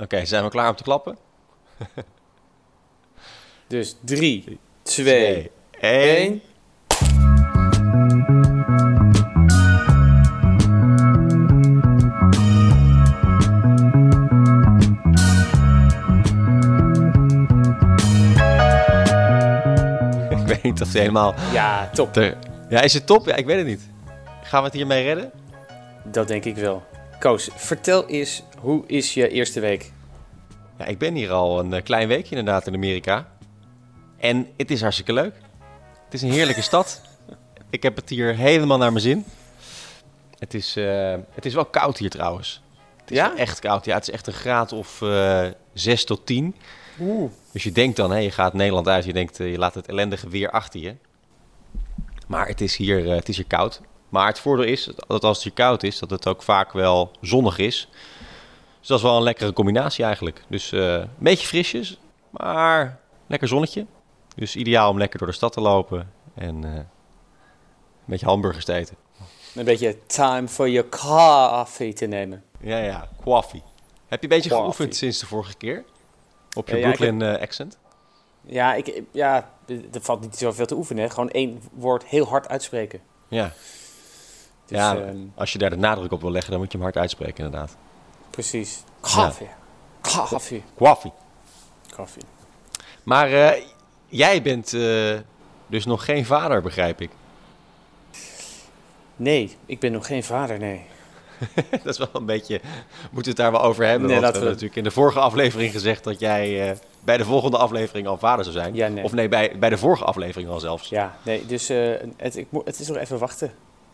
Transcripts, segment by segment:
Oké, zijn we klaar om te klappen? Dus 3, 2, 1. Ik weet niet of hij helemaal... Ja, top. Ja, is het top? Ja, ik weet het niet. Gaan we het hiermee redden? Dat denk ik wel. Koos, vertel eens, hoe is je eerste week? Ja, ik ben hier al een eh, klein weekje inderdaad in Amerika. En het is hartstikke leuk. Het is een heerlijke stad. Ik heb het hier helemaal naar mijn zin. Het is, eh, het is wel koud hier trouwens. Het is Ja? echt koud. Ja, het is echt een graad of eh 6 tot 10. Oeh. Dus je denkt dan, hè, je gaat Nederland uit, je denkt, je laat het ellendige weer achter je. Maar het is, hier, het is hier koud. Maar het voordeel is dat als het hier koud is, dat het ook vaak wel zonnig is. Dus dat is wel een lekkere combinatie eigenlijk. Dus eh, een beetje frisjes, maar lekker zonnetje. Dus ideaal om lekker door de stad te lopen en eh, een beetje hamburgers te eten. Een beetje time for your coffee te nemen. Ja, ja, coffee. Heb je een beetje Coffee. geoefend sinds de vorige keer? Op je Ja, ja, ik Brooklyn eh, accent? Ja, ik, ja, er valt niet zoveel te oefenen. hè. Gewoon één woord heel hard uitspreken. Ja. Dus, ja, ehm, als je daar de nadruk op wil leggen, dan moet je hem hard uitspreken inderdaad. precies. Koffie. Koffie. Koffie. Maar eh, jij bent eh, dus nog geen vader, begrijp ik. Nee, ik ben nog geen vader, nee. dat is wel een beetje... Moeten we het daar wel over hebben? Nee, want we hebben natuurlijk in de vorige aflevering gezegd dat jij eh, bij de volgende aflevering al vader zou zijn. Ja, nee. Of nee, bij, bij de vorige aflevering al zelfs. Ja, nee, dus het, ik, het is nog even wachten.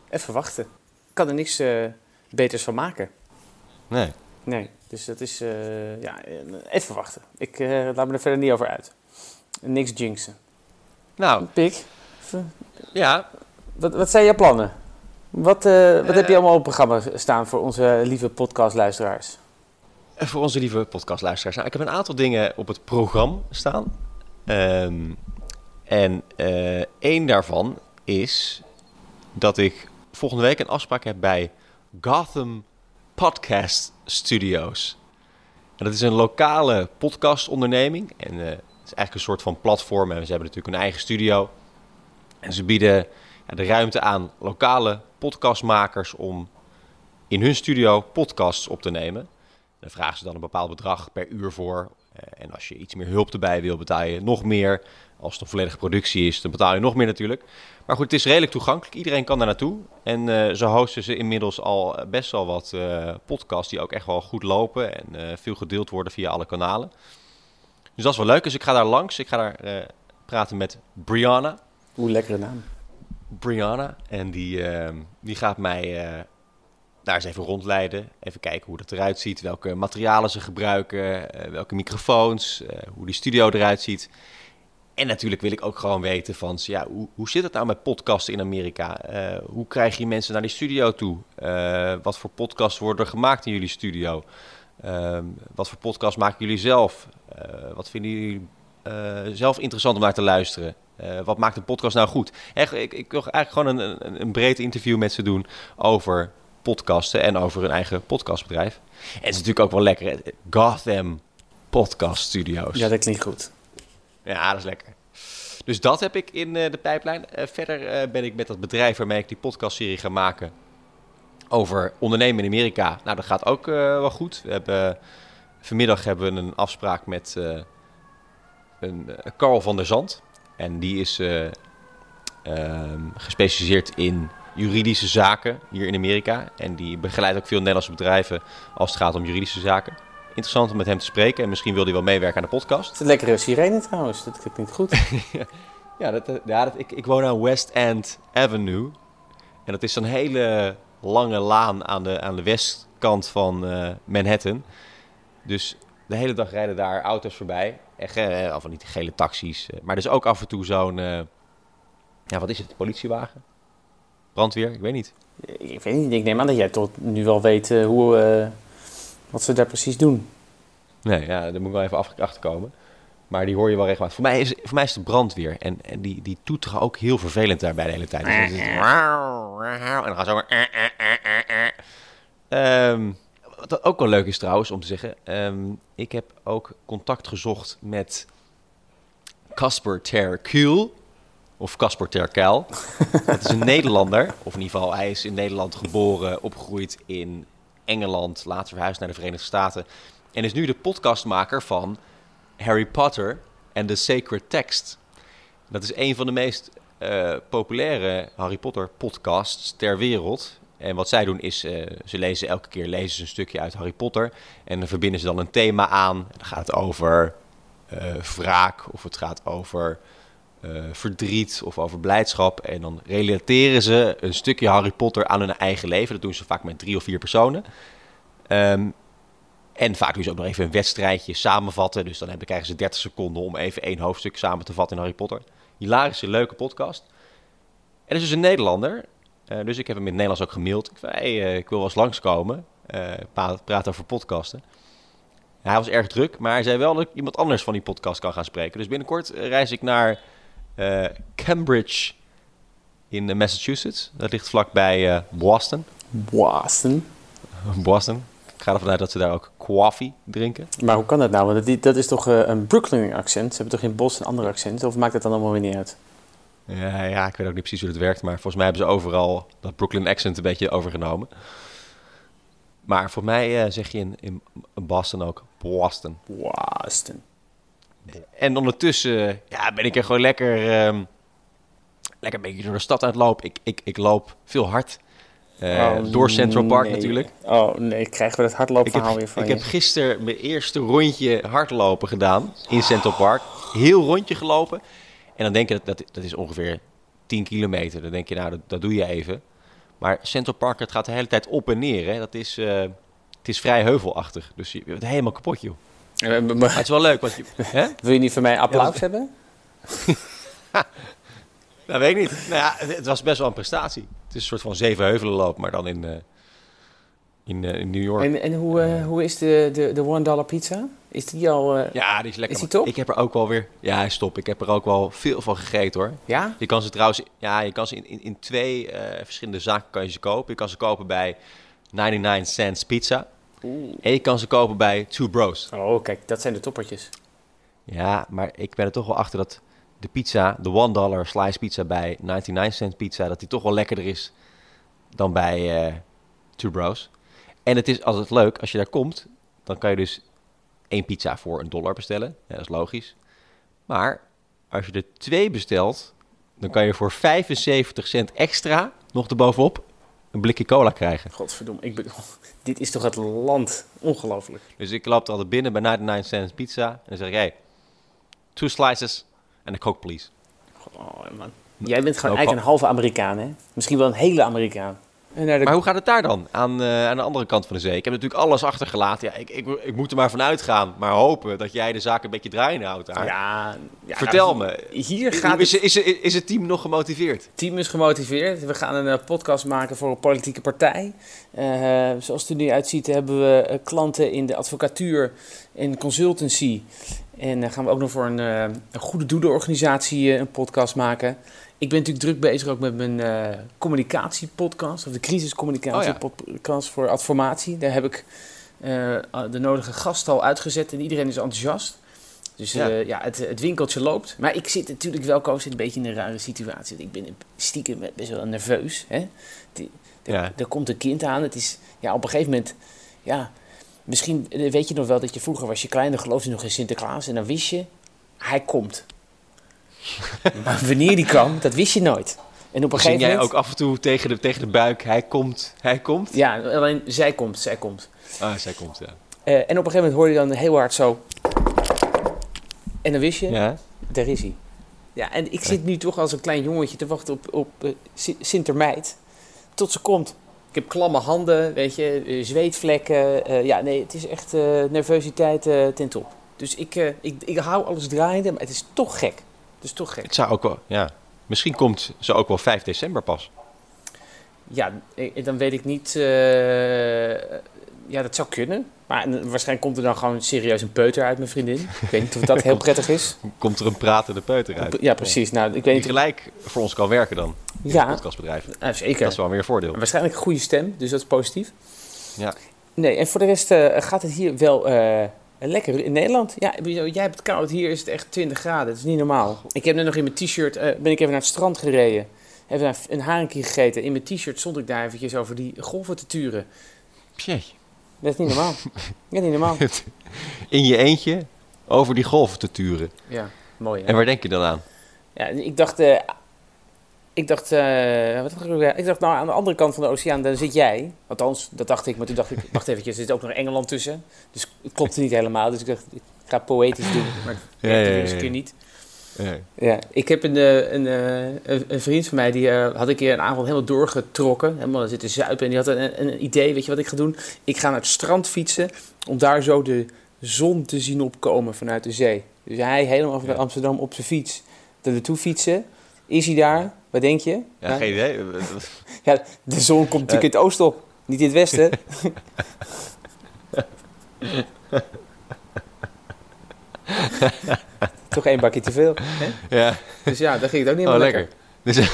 Even wachten. Ik kan er niks eh, beters van maken. Nee. Nee, dus dat is, eh, ja, even wachten. Ik eh, laat me er verder niet over uit. Niks jinxen. Nou, Pik, ja. wat, wat zijn jouw plannen? Wat, wat heb je allemaal op het programma staan voor onze lieve podcastluisteraars? Voor onze lieve podcastluisteraars. Nou, ik heb een aantal dingen op het programma staan. Ehm, en één daarvan is dat ik volgende week een afspraak heb bij Gotham Podcast Studios. En dat is een lokale podcastonderneming. En eh, het is eigenlijk een soort van platform. En ze hebben natuurlijk een eigen studio. En ze bieden de ruimte aan lokale podcastmakers om in hun studio podcasts op te nemen. Daar vragen ze dan een bepaald bedrag per uur voor. Eh, en als je iets meer hulp erbij wil, betaal je nog meer. Als het een volledige productie is, dan betaal je nog meer natuurlijk. Maar goed, het is redelijk toegankelijk. Iedereen kan daar naartoe. En eh, zo hosten ze inmiddels al eh, best wel wat podcasts die ook echt wel goed lopen. En veel gedeeld worden via alle kanalen. Dus dat is wel leuk. Dus ik ga daar langs. Ik ga daar praten met Brianna. Hoe lekkere naam. Brianna. En die, die gaat mij daar eens even rondleiden. Even kijken hoe dat eruit ziet. Welke materialen ze gebruiken. eh, welke microfoons. eh, hoe die studio eruit ziet. En natuurlijk wil ik ook gewoon weten van... Ja, hoe, hoe zit het nou met podcasten in Amerika? Eh, hoe krijg je mensen naar die studio toe? Wat voor podcasts worden er gemaakt in jullie studio? Ehm, wat voor podcasts maken jullie zelf? Wat vinden jullie zelf interessant om naar te luisteren? Wat maakt een podcast nou goed? Echt, ik, ik wil eigenlijk gewoon een, een breed interview met ze doen over podcasten en over hun eigen podcastbedrijf. En het is natuurlijk ook wel lekker. hè, Gotham Podcast Studios. Ja, dat klinkt goed. Ja, dat is lekker. Dus dat heb ik in eh, de pijplijn. Eh, verder eh, ben ik met dat bedrijf waarmee ik die podcastserie ga maken over ondernemen in Amerika. Nou, dat gaat ook wel goed. We hebben, vanmiddag hebben we een afspraak met een, Carl van der Zand. En die is eh, ehm, gespecialiseerd in juridische zaken hier in Amerika. En die begeleidt ook veel Nederlandse bedrijven als het gaat om juridische zaken. Interessant om met hem te spreken. En misschien wil hij wel meewerken aan de podcast. Het is een lekkere sirene trouwens. Dat klinkt goed. Ja, dat, eh, ja dat, ik, ik woon aan West End Avenue. En dat is zo'n hele lange laan aan de, aan de westkant van eh, Manhattan. Dus de hele dag rijden daar auto's voorbij. Echt, eh, of niet gele taxis. maar er is ook af en toe zo'n... ja, wat is het? Politiewagen? Brandweer? Ik weet niet. ik weet niet, ik neem aan dat jij tot nu wel weet eh, hoe, eh, wat ze daar precies doen. Nee, ja, daar moet ik wel even achterkomen. Maar die hoor je wel regelmatig. Voor mij is, voor mij is het brandweer. En, en die, die toeteren ook heel vervelend daarbij de hele tijd. Dus dan is het- En dan gaan ze ook maar... Ehm, Wat ook wel leuk is trouwens om te zeggen. ehm, ik heb ook contact gezocht met Casper ter Kuhl. Of Casper ter Kuil. Dat is een Nederlander. Of in ieder geval, hij is in Nederland geboren, opgegroeid in Engeland. Later verhuisd naar de Verenigde Staten. En is nu de podcastmaker van Harry Potter en The Sacred Text. Dat is een van de meest eh, populaire Harry Potter podcasts ter wereld. En wat zij doen is, eh, ze lezen elke keer lezen ze een stukje uit Harry Potter. En dan verbinden ze dan een thema aan. En dan gaat het over eh, wraak of het gaat over eh, verdriet of over blijdschap. En dan relateren ze een stukje Harry Potter aan hun eigen leven. Dat doen ze vaak met drie of vier personen. Ehm, en vaak doen ze ook nog even een wedstrijdje samenvatten. Dus dan hebben, krijgen ze 30 seconden om even één hoofdstuk samen te vatten in Harry Potter. Hilarische, leuke podcast. En dat is dus een Nederlander. Eh, dus ik heb hem in het Nederlands ook gemaild. Ik zei, eh, ik wil wel eens langskomen. eh praat, praten over podcasten. hij was erg druk, maar hij zei wel dat ik iemand anders van die podcast kan gaan spreken. Dus binnenkort reis ik naar Cambridge in eh, Massachusetts. Dat ligt vlakbij eh Boston. Boston. Boston. Ik ga ervan uit dat ze daar ook coffee drinken. Maar hoe kan dat nou? Want dat, dat is toch eh, een Brooklyn accent? Ze hebben toch in Boston een ander accent? Of maakt het dan allemaal weer niet uit? Ja, ja, ik weet ook niet precies hoe het werkt, maar volgens mij hebben ze overal dat Brooklyn accent een beetje overgenomen. Maar voor mij eh, zeg je in, in Boston ook Boston. Boston. En ondertussen ja, ben ik er gewoon lekker, ehm, lekker een beetje door de stad aan het lopen. Ik, ik, ik loop veel hard. Eh, Oh, door Central Park nee. natuurlijk. Oh nee, krijgen we dat Ik hardloopverhaal heb, weer van ik je. heb gisteren mijn eerste rondje hardlopen gedaan in Central Park. Heel rondje gelopen. En dan denk je, dat, dat, dat is ongeveer 10 kilometer. Dan denk je, nou, dat, dat doe je even. Maar Central Park, het gaat de hele tijd op en neer. Hè. Dat is, eh, het is vrij heuvelachtig. Dus je bent helemaal kapot, joh. Eh, maar- het is wel leuk, want je... Hè? Wil je niet van mij applaus Ja, dat- hebben? Nou, weet ik niet. Nou ja, het, het was best wel een prestatie. Het is een soort van zeven heuvelenloop, maar dan in, eh, in, eh, in New York. En, en hoe, hoe is de, de, de one dollar pizza? Is die al... eh, Ja, die is lekker. Is die top? Ik heb er ook wel weer... Ja, hij is top. Ik heb er ook wel veel van gegeten, hoor. ja? Je kan ze trouwens... Ja, je kan ze in, in, in twee eh, verschillende zaken kan je ze kopen. Je kan ze kopen bij 99 Cents Pizza. En je kan ze kopen bij Two Bros. Oh, kijk, dat zijn de toppertjes. Ja, maar ik ben er toch wel achter dat de pizza, de one dollar slice pizza bij 99 cent pizza, dat die toch wel lekkerder is dan bij eh Two Bros. En het is altijd leuk, als je daar komt, dan kan je dus één pizza voor een dollar bestellen. Ja, dat is logisch. Maar als je er twee bestelt, dan kan je voor 75 cent extra nog erbovenop een blikje cola krijgen. Godverdomme, ik bedoel, dit is toch het land? Ongelooflijk. Dus ik loop er altijd binnen bij 99 cent pizza en dan zeg ik, hey, two slices en een coke please. Oh, man. Jij bent gewoon eigenlijk een halve Amerikaan, hè? Misschien wel een hele Amerikaan. De... Maar hoe gaat het daar dan, aan, eh, aan de andere kant van de zee? Ik heb natuurlijk alles achtergelaten. Ja, ik, ik, ik moet er maar van uitgaan, maar hopen dat jij de zaak een beetje draaiende houdt daar. ja, ja, Vertel nou, me, Hier gaat is, het is, is, is het team nog gemotiveerd? team is gemotiveerd. We gaan een eh, podcast maken voor een politieke partij. Eh, zoals het er nu uitziet hebben we klanten in de advocatuur en consultancy. En dan gaan we ook nog voor een, eh, een goede doelenorganisatie een podcast maken. Ik ben natuurlijk druk bezig ook met mijn eh, communicatiepodcast, of de crisiscommunicatiepodcast voor Adformatie. Daar heb ik eh, de nodige gasten al uitgezet en iedereen is enthousiast. Dus Ja. ja, ja het, het winkeltje loopt. Maar ik zit natuurlijk wel, Koos, een beetje in een rare situatie. Ik ben stiekem best wel nerveus. Hè? Die- Er, Ja. er komt een kind aan. Het is ja, op een gegeven moment... Ja, misschien eh, weet je nog wel dat je vroeger was je klein... dan geloofde je nog in Sinterklaas. En dan wist je, hij komt. maar wanneer die kwam, dat wist je nooit. En op een Zing gegeven jij moment... ook af en toe tegen de, tegen de buik, hij komt, hij komt? Ja, alleen zij komt, zij komt. Ah, zij komt, ja. Eh, en op een gegeven moment hoorde je dan heel hard zo... En dan wist je, Ja, Daar is hij. Ja, en ik zit nu toch als een klein jongetje te wachten op, op eh, Si- Sintermeid. Tot ze komt. Ik heb klamme handen, weet je, eh, zweetvlekken. ja, nee, het is echt nervositeit ten top. Dus ik, ik, ik hou alles draaiende, maar het is toch gek. Is toch gek. het zou ook wel, ja. Misschien komt ze ook wel 5 december pas. Ja, eh, dan weet ik niet. eh, ja, dat zou kunnen. Maar eh, waarschijnlijk komt er dan gewoon serieus een peuter uit mijn vriendin. Ik weet niet of dat heel prettig is. Komt er een pratende peuter uit. Ja, precies. Nou, ik weet niet. of- gelijk voor ons kan werken dan, in Ja, het podcastbedrijf. eh, Dat zeker. is wel weer een voordeel. Waarschijnlijk een goede stem, dus dat is positief. Ja. Nee, en voor de rest eh, gaat het hier wel lekker in Nederland. Ja, jij hebt het koud. Hier is het echt 20 graden. Het is niet normaal. Ik heb net nog in mijn t-shirt, eh, ben ik even naar het strand gereden. Heb daar een haringje gegeten. In mijn t-shirt stond ik daar eventjes over die golven te turen. Pjee. Dat is niet normaal. Dat is niet normaal. In je eentje over die golven te turen. Ja, mooi hè? En waar denk je dan aan? Ja, ik dacht, eh, ik dacht, eh, wat ik, ik dacht, nou aan de andere kant van de oceaan, daar zit jij. Althans, dat dacht ik, maar toen dacht ik, wacht eventjes, er zit ook nog Engeland tussen. Dus het klopte niet helemaal, dus ik dacht, ik ga poëtisch doen, maar Ja, ja, ja, ja. keer niet. Ja. Ja, ik heb een, eh, een, eh, een, een vriend van mij, die had een keer een avond helemaal doorgetrokken, helemaal zitten zuipen. En die had een, een idee, weet je wat ik ga doen? Ik ga naar het strand fietsen, om daar zo de zon te zien opkomen vanuit de zee. Dus hij helemaal vanuit. Amsterdam op zijn fiets er naartoe fietsen. Is hij daar? Wat denk je? Ja, Ja? geen idee. Ja, de zon komt natuurlijk in het oosten op, niet in het westen. Toch één bakje te veel. Hè? Ja, Dus ja, daar ging het ook niet oh helemaal lekker. lekker. Dus,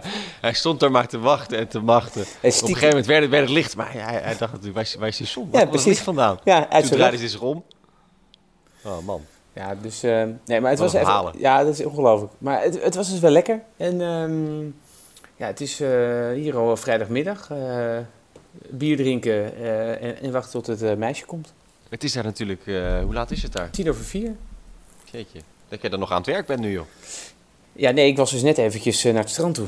hij stond daar maar te wachten en te wachten. Op een gegeven moment werd het, werd het licht, maar hij, hij dacht natuurlijk, waar is, waar is die zon? Ja, Waar het precies. vandaan? Ja, uit Toen draaide hij zich om. Oh man. Ja, dus... eh, nee, maar het Wat was even... Ja, dat is ongelooflijk. Maar het, het was dus wel lekker. En ehm, ja, het is eh, hier al vrijdagmiddag. eh, bier drinken en, en wachten tot het meisje komt. Het is daar natuurlijk, hoe laat is het daar? Tien over vier. Jeetje. Dat jij dan nog aan het werk bent nu joh. Ja, nee, ik was dus net eventjes naar het strand toe.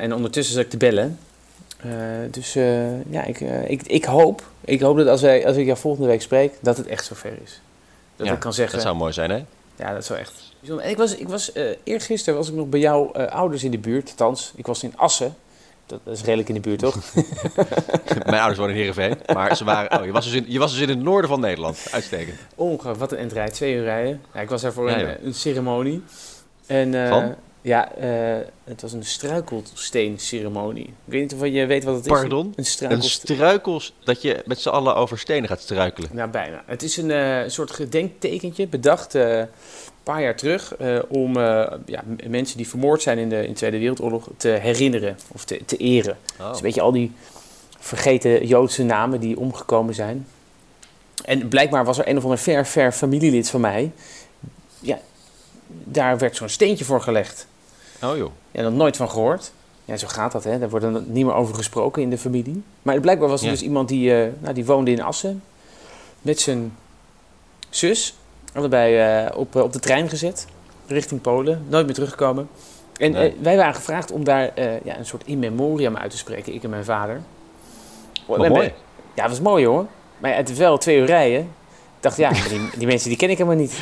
En ondertussen zat ik te bellen. Dus ja, ik, ik, ik hoop, ik hoop dat als, wij, als ik jou volgende week spreek, dat het echt zover is. Dat Ja, ik kan zeggen, Dat zou mooi zijn hè? ja, dat zou echt. En ik was, ik was eh, eergisteren was ik nog bij jouw eh, ouders in de buurt, althans, ik was in Assen. Dat, dat is redelijk in de buurt, toch? Mijn ouders wonen in Heerenveen. Maar ze waren, oh, je, was dus in, je was dus in het noorden van Nederland. Uitstekend. Ongelooflijk, wat een endrij, twee uur rijden. Ja, ik was daar voor Ja, een, eh, een ceremonie. En, Van? Ja, eh, het was een struikelsteenceremonie. Ik weet niet of je weet wat het is. Pardon? Een Een struikels, dat je met z'n allen over stenen gaat struikelen. Nou, bijna. Het is een eh, soort gedenktekentje bedacht eh, een paar jaar terug eh, om eh, ja, mensen die vermoord zijn in de, in de Tweede Wereldoorlog te herinneren of te, te eren. Oh. Dus weet je, al die vergeten Joodse namen die omgekomen zijn. En blijkbaar was er een of ander ver, ver familielid van mij. Ja, daar werd zo'n steentje voor gelegd. Oh joh. Ja, nog nooit van gehoord. Ja, zo gaat dat, hè. Daar wordt dan niet meer over gesproken in de familie. Maar blijkbaar was er Ja. dus iemand die, eh, nou, die woonde in Assen. Met zijn zus. Allebei eh, op, eh, op de trein gezet. Richting Polen. Nooit meer teruggekomen. En Nee. wij waren gevraagd om daar ja, een soort in memoriam uit te spreken. Ik en mijn vader. Wat mooi. Ja, dat was mooi hoor. Maar het wel twee uur rijden. Ik dacht, ja, die, die mensen die ken ik helemaal niet.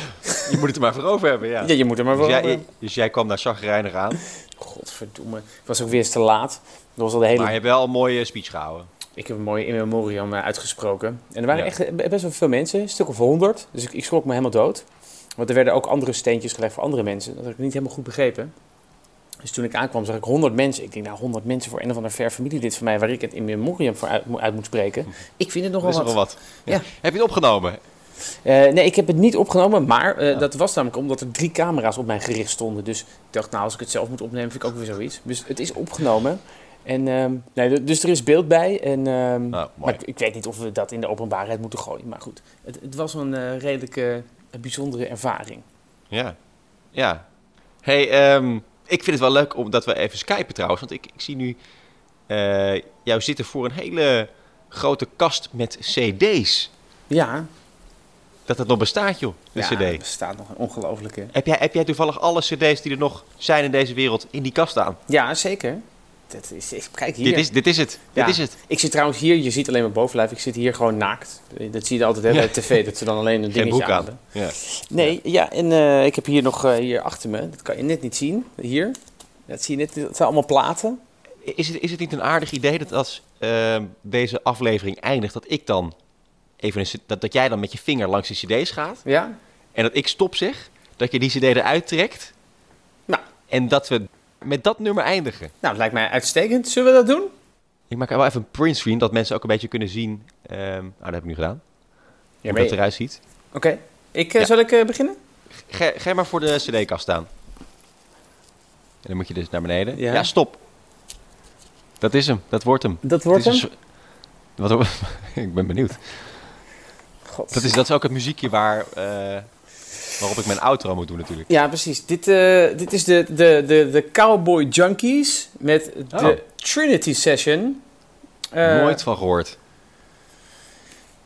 Je moet het er maar voor over hebben, ja. Ja, je moet er maar Dus wel... jij, dus jij kwam daar chagrijnig aan, Godverdomme. Het was ook weer eens te laat. Dat was al de hele maar je hebt wel een mooie speech gehouden. Ik heb een mooie in memoriam eh, uitgesproken. En er waren Ja. echt eh, best wel veel mensen, een stuk of honderd. Dus ik, ik schrok me helemaal dood. Want er werden ook andere steentjes gelegd voor andere mensen. Dat had ik niet helemaal goed begrepen. Dus toen ik aankwam, zag ik honderd mensen. Ik denk, nou, honderd mensen voor een of ander ver familielid van mij... waar ik het in memoriam voor uit, mo- uit moet spreken. Ik vind het nogal is wat. nogal wat. Ja. Heb je het opgenomen? Eh, nee, ik heb het niet opgenomen, maar eh, Ja. dat was namelijk omdat er drie camera's op mij gericht stonden. Dus ik dacht, nou, als ik het zelf moet opnemen, vind ik ook weer zoiets. Dus het is opgenomen. En, ehm, nee, dus er is beeld bij. En, ehm, Nou, mooi. maar ik, ik weet niet of we dat in de openbaarheid moeten gooien. Maar goed, het, het was een redelijk eh, een bijzondere ervaring. Ja. Ja. hey, ehm, ik vind het wel leuk omdat we even skypen trouwens. Want ik, ik zie nu jou zitten voor een hele grote kast met cd's. Ja, Dat het nog bestaat, joh, de ja cd. er bestaat nog een ongelofelijke. Heb jij, heb jij toevallig alle cd's die er nog zijn in deze wereld in die kast staan? Ja, zeker. Dat is, is- kijk hier. Dit is, dit is het. Ja. Dit is het. Ik zit trouwens hier, je ziet alleen mijn bovenlijf. Ik zit hier gewoon naakt. Dat zie je altijd hè, bij Ja. tv, dat ze dan alleen een Geen dingetje broek aan. hebben. Ja. Nee, ja, en eh, ik heb hier nog eh, hier achter me, dat kan je net niet zien, hier. Dat zie je net, dat zijn allemaal platen. Is het, is het niet een aardig idee dat als ehm, deze aflevering eindigt, dat ik dan even een, dat, dat jij dan met je vinger langs de cd's gaat Ja? en dat ik stop zeg, dat je die cd eruit trekt Nou. en dat we met dat nummer eindigen. Nou, het lijkt mij uitstekend. Zullen we dat doen? Ik maak wel even een print screen, dat mensen ook een beetje kunnen zien. ehm, nou, dat heb ik nu gedaan. Ja, hoe dat eruit ziet. Oké. Ik, eh, Ja. Zal ik eh, beginnen? Ga, ga maar voor de cd-kast staan. En dan moet je dus naar beneden. Ja. Ja, stop. Dat is hem. Dat wordt hem. Dat een so- Wat, ik ben benieuwd. God. Dat is, dat is ook het muziekje waar, eh, waarop ik mijn outro moet doen natuurlijk. Ja, precies. Dit, eh, dit is de, de, de, de Cowboy Junkies met de Oh. Trinity Session. Eh, Nooit van gehoord.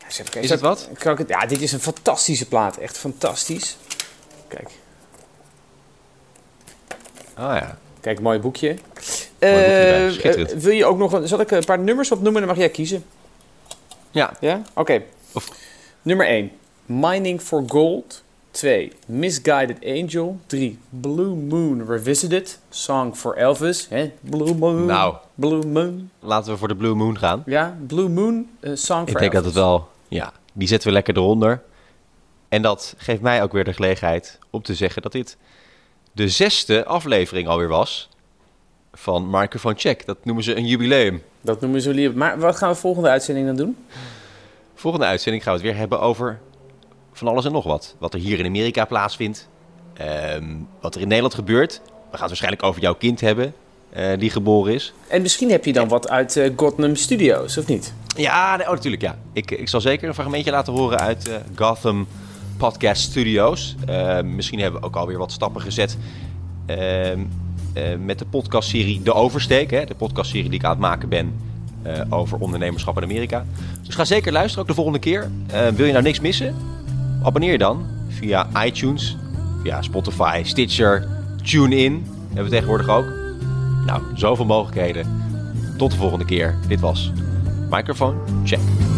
even. Is het wat? Kan ik het, ja, dit is een fantastische plaat. Echt fantastisch. Kijk, Ah ja. kijk mooi boekje. boekje schitterend. eh, wil je ook nog... Zal ik een paar nummers opnoemen? Dan mag jij kiezen. Ja. Ja? Oké. Of- Nummer 1. Mining for Gold. 2. Misguided Angel. 3. Blue Moon Revisited. Song for Elvis. Hè? Blue Moon. Nou. Blue Moon. Laten we voor de Blue Moon gaan. Ja, Blue Moon. eh, song for Ik denk dat Elvis. het wel... Ja, die zetten we lekker eronder. En dat geeft mij ook weer de gelegenheid om te zeggen dat dit de zesde aflevering alweer was van Microphone Check. Dat noemen ze een jubileum. Dat noemen ze lief. Maar wat gaan we volgende uitzending dan doen? Volgende uitzending gaan we het weer hebben over van alles en nog wat. Wat er hier in Amerika plaatsvindt. Ehm, wat er in Nederland gebeurt. We gaan het waarschijnlijk over jouw kind hebben eh, die geboren is. En misschien heb je dan wat uit eh Gotham Studios, of niet? Ja, nee, oh, natuurlijk ja. Ik, ik zal zeker een fragmentje laten horen uit eh, Gotham Podcast Studios. Eh, misschien hebben we ook alweer wat stappen gezet ehm, eh, met de podcastserie De Oversteek. Hè, de podcastserie die ik aan het maken ben eh, over ondernemerschap in Amerika. Dus ga zeker luisteren, ook de volgende keer. Eh, wil je nou niks missen? Abonneer je dan via iTunes, via Spotify, Stitcher, TuneIn. Hebben we tegenwoordig ook. Nou, zoveel mogelijkheden. Tot de volgende keer. Dit was Microphone Check.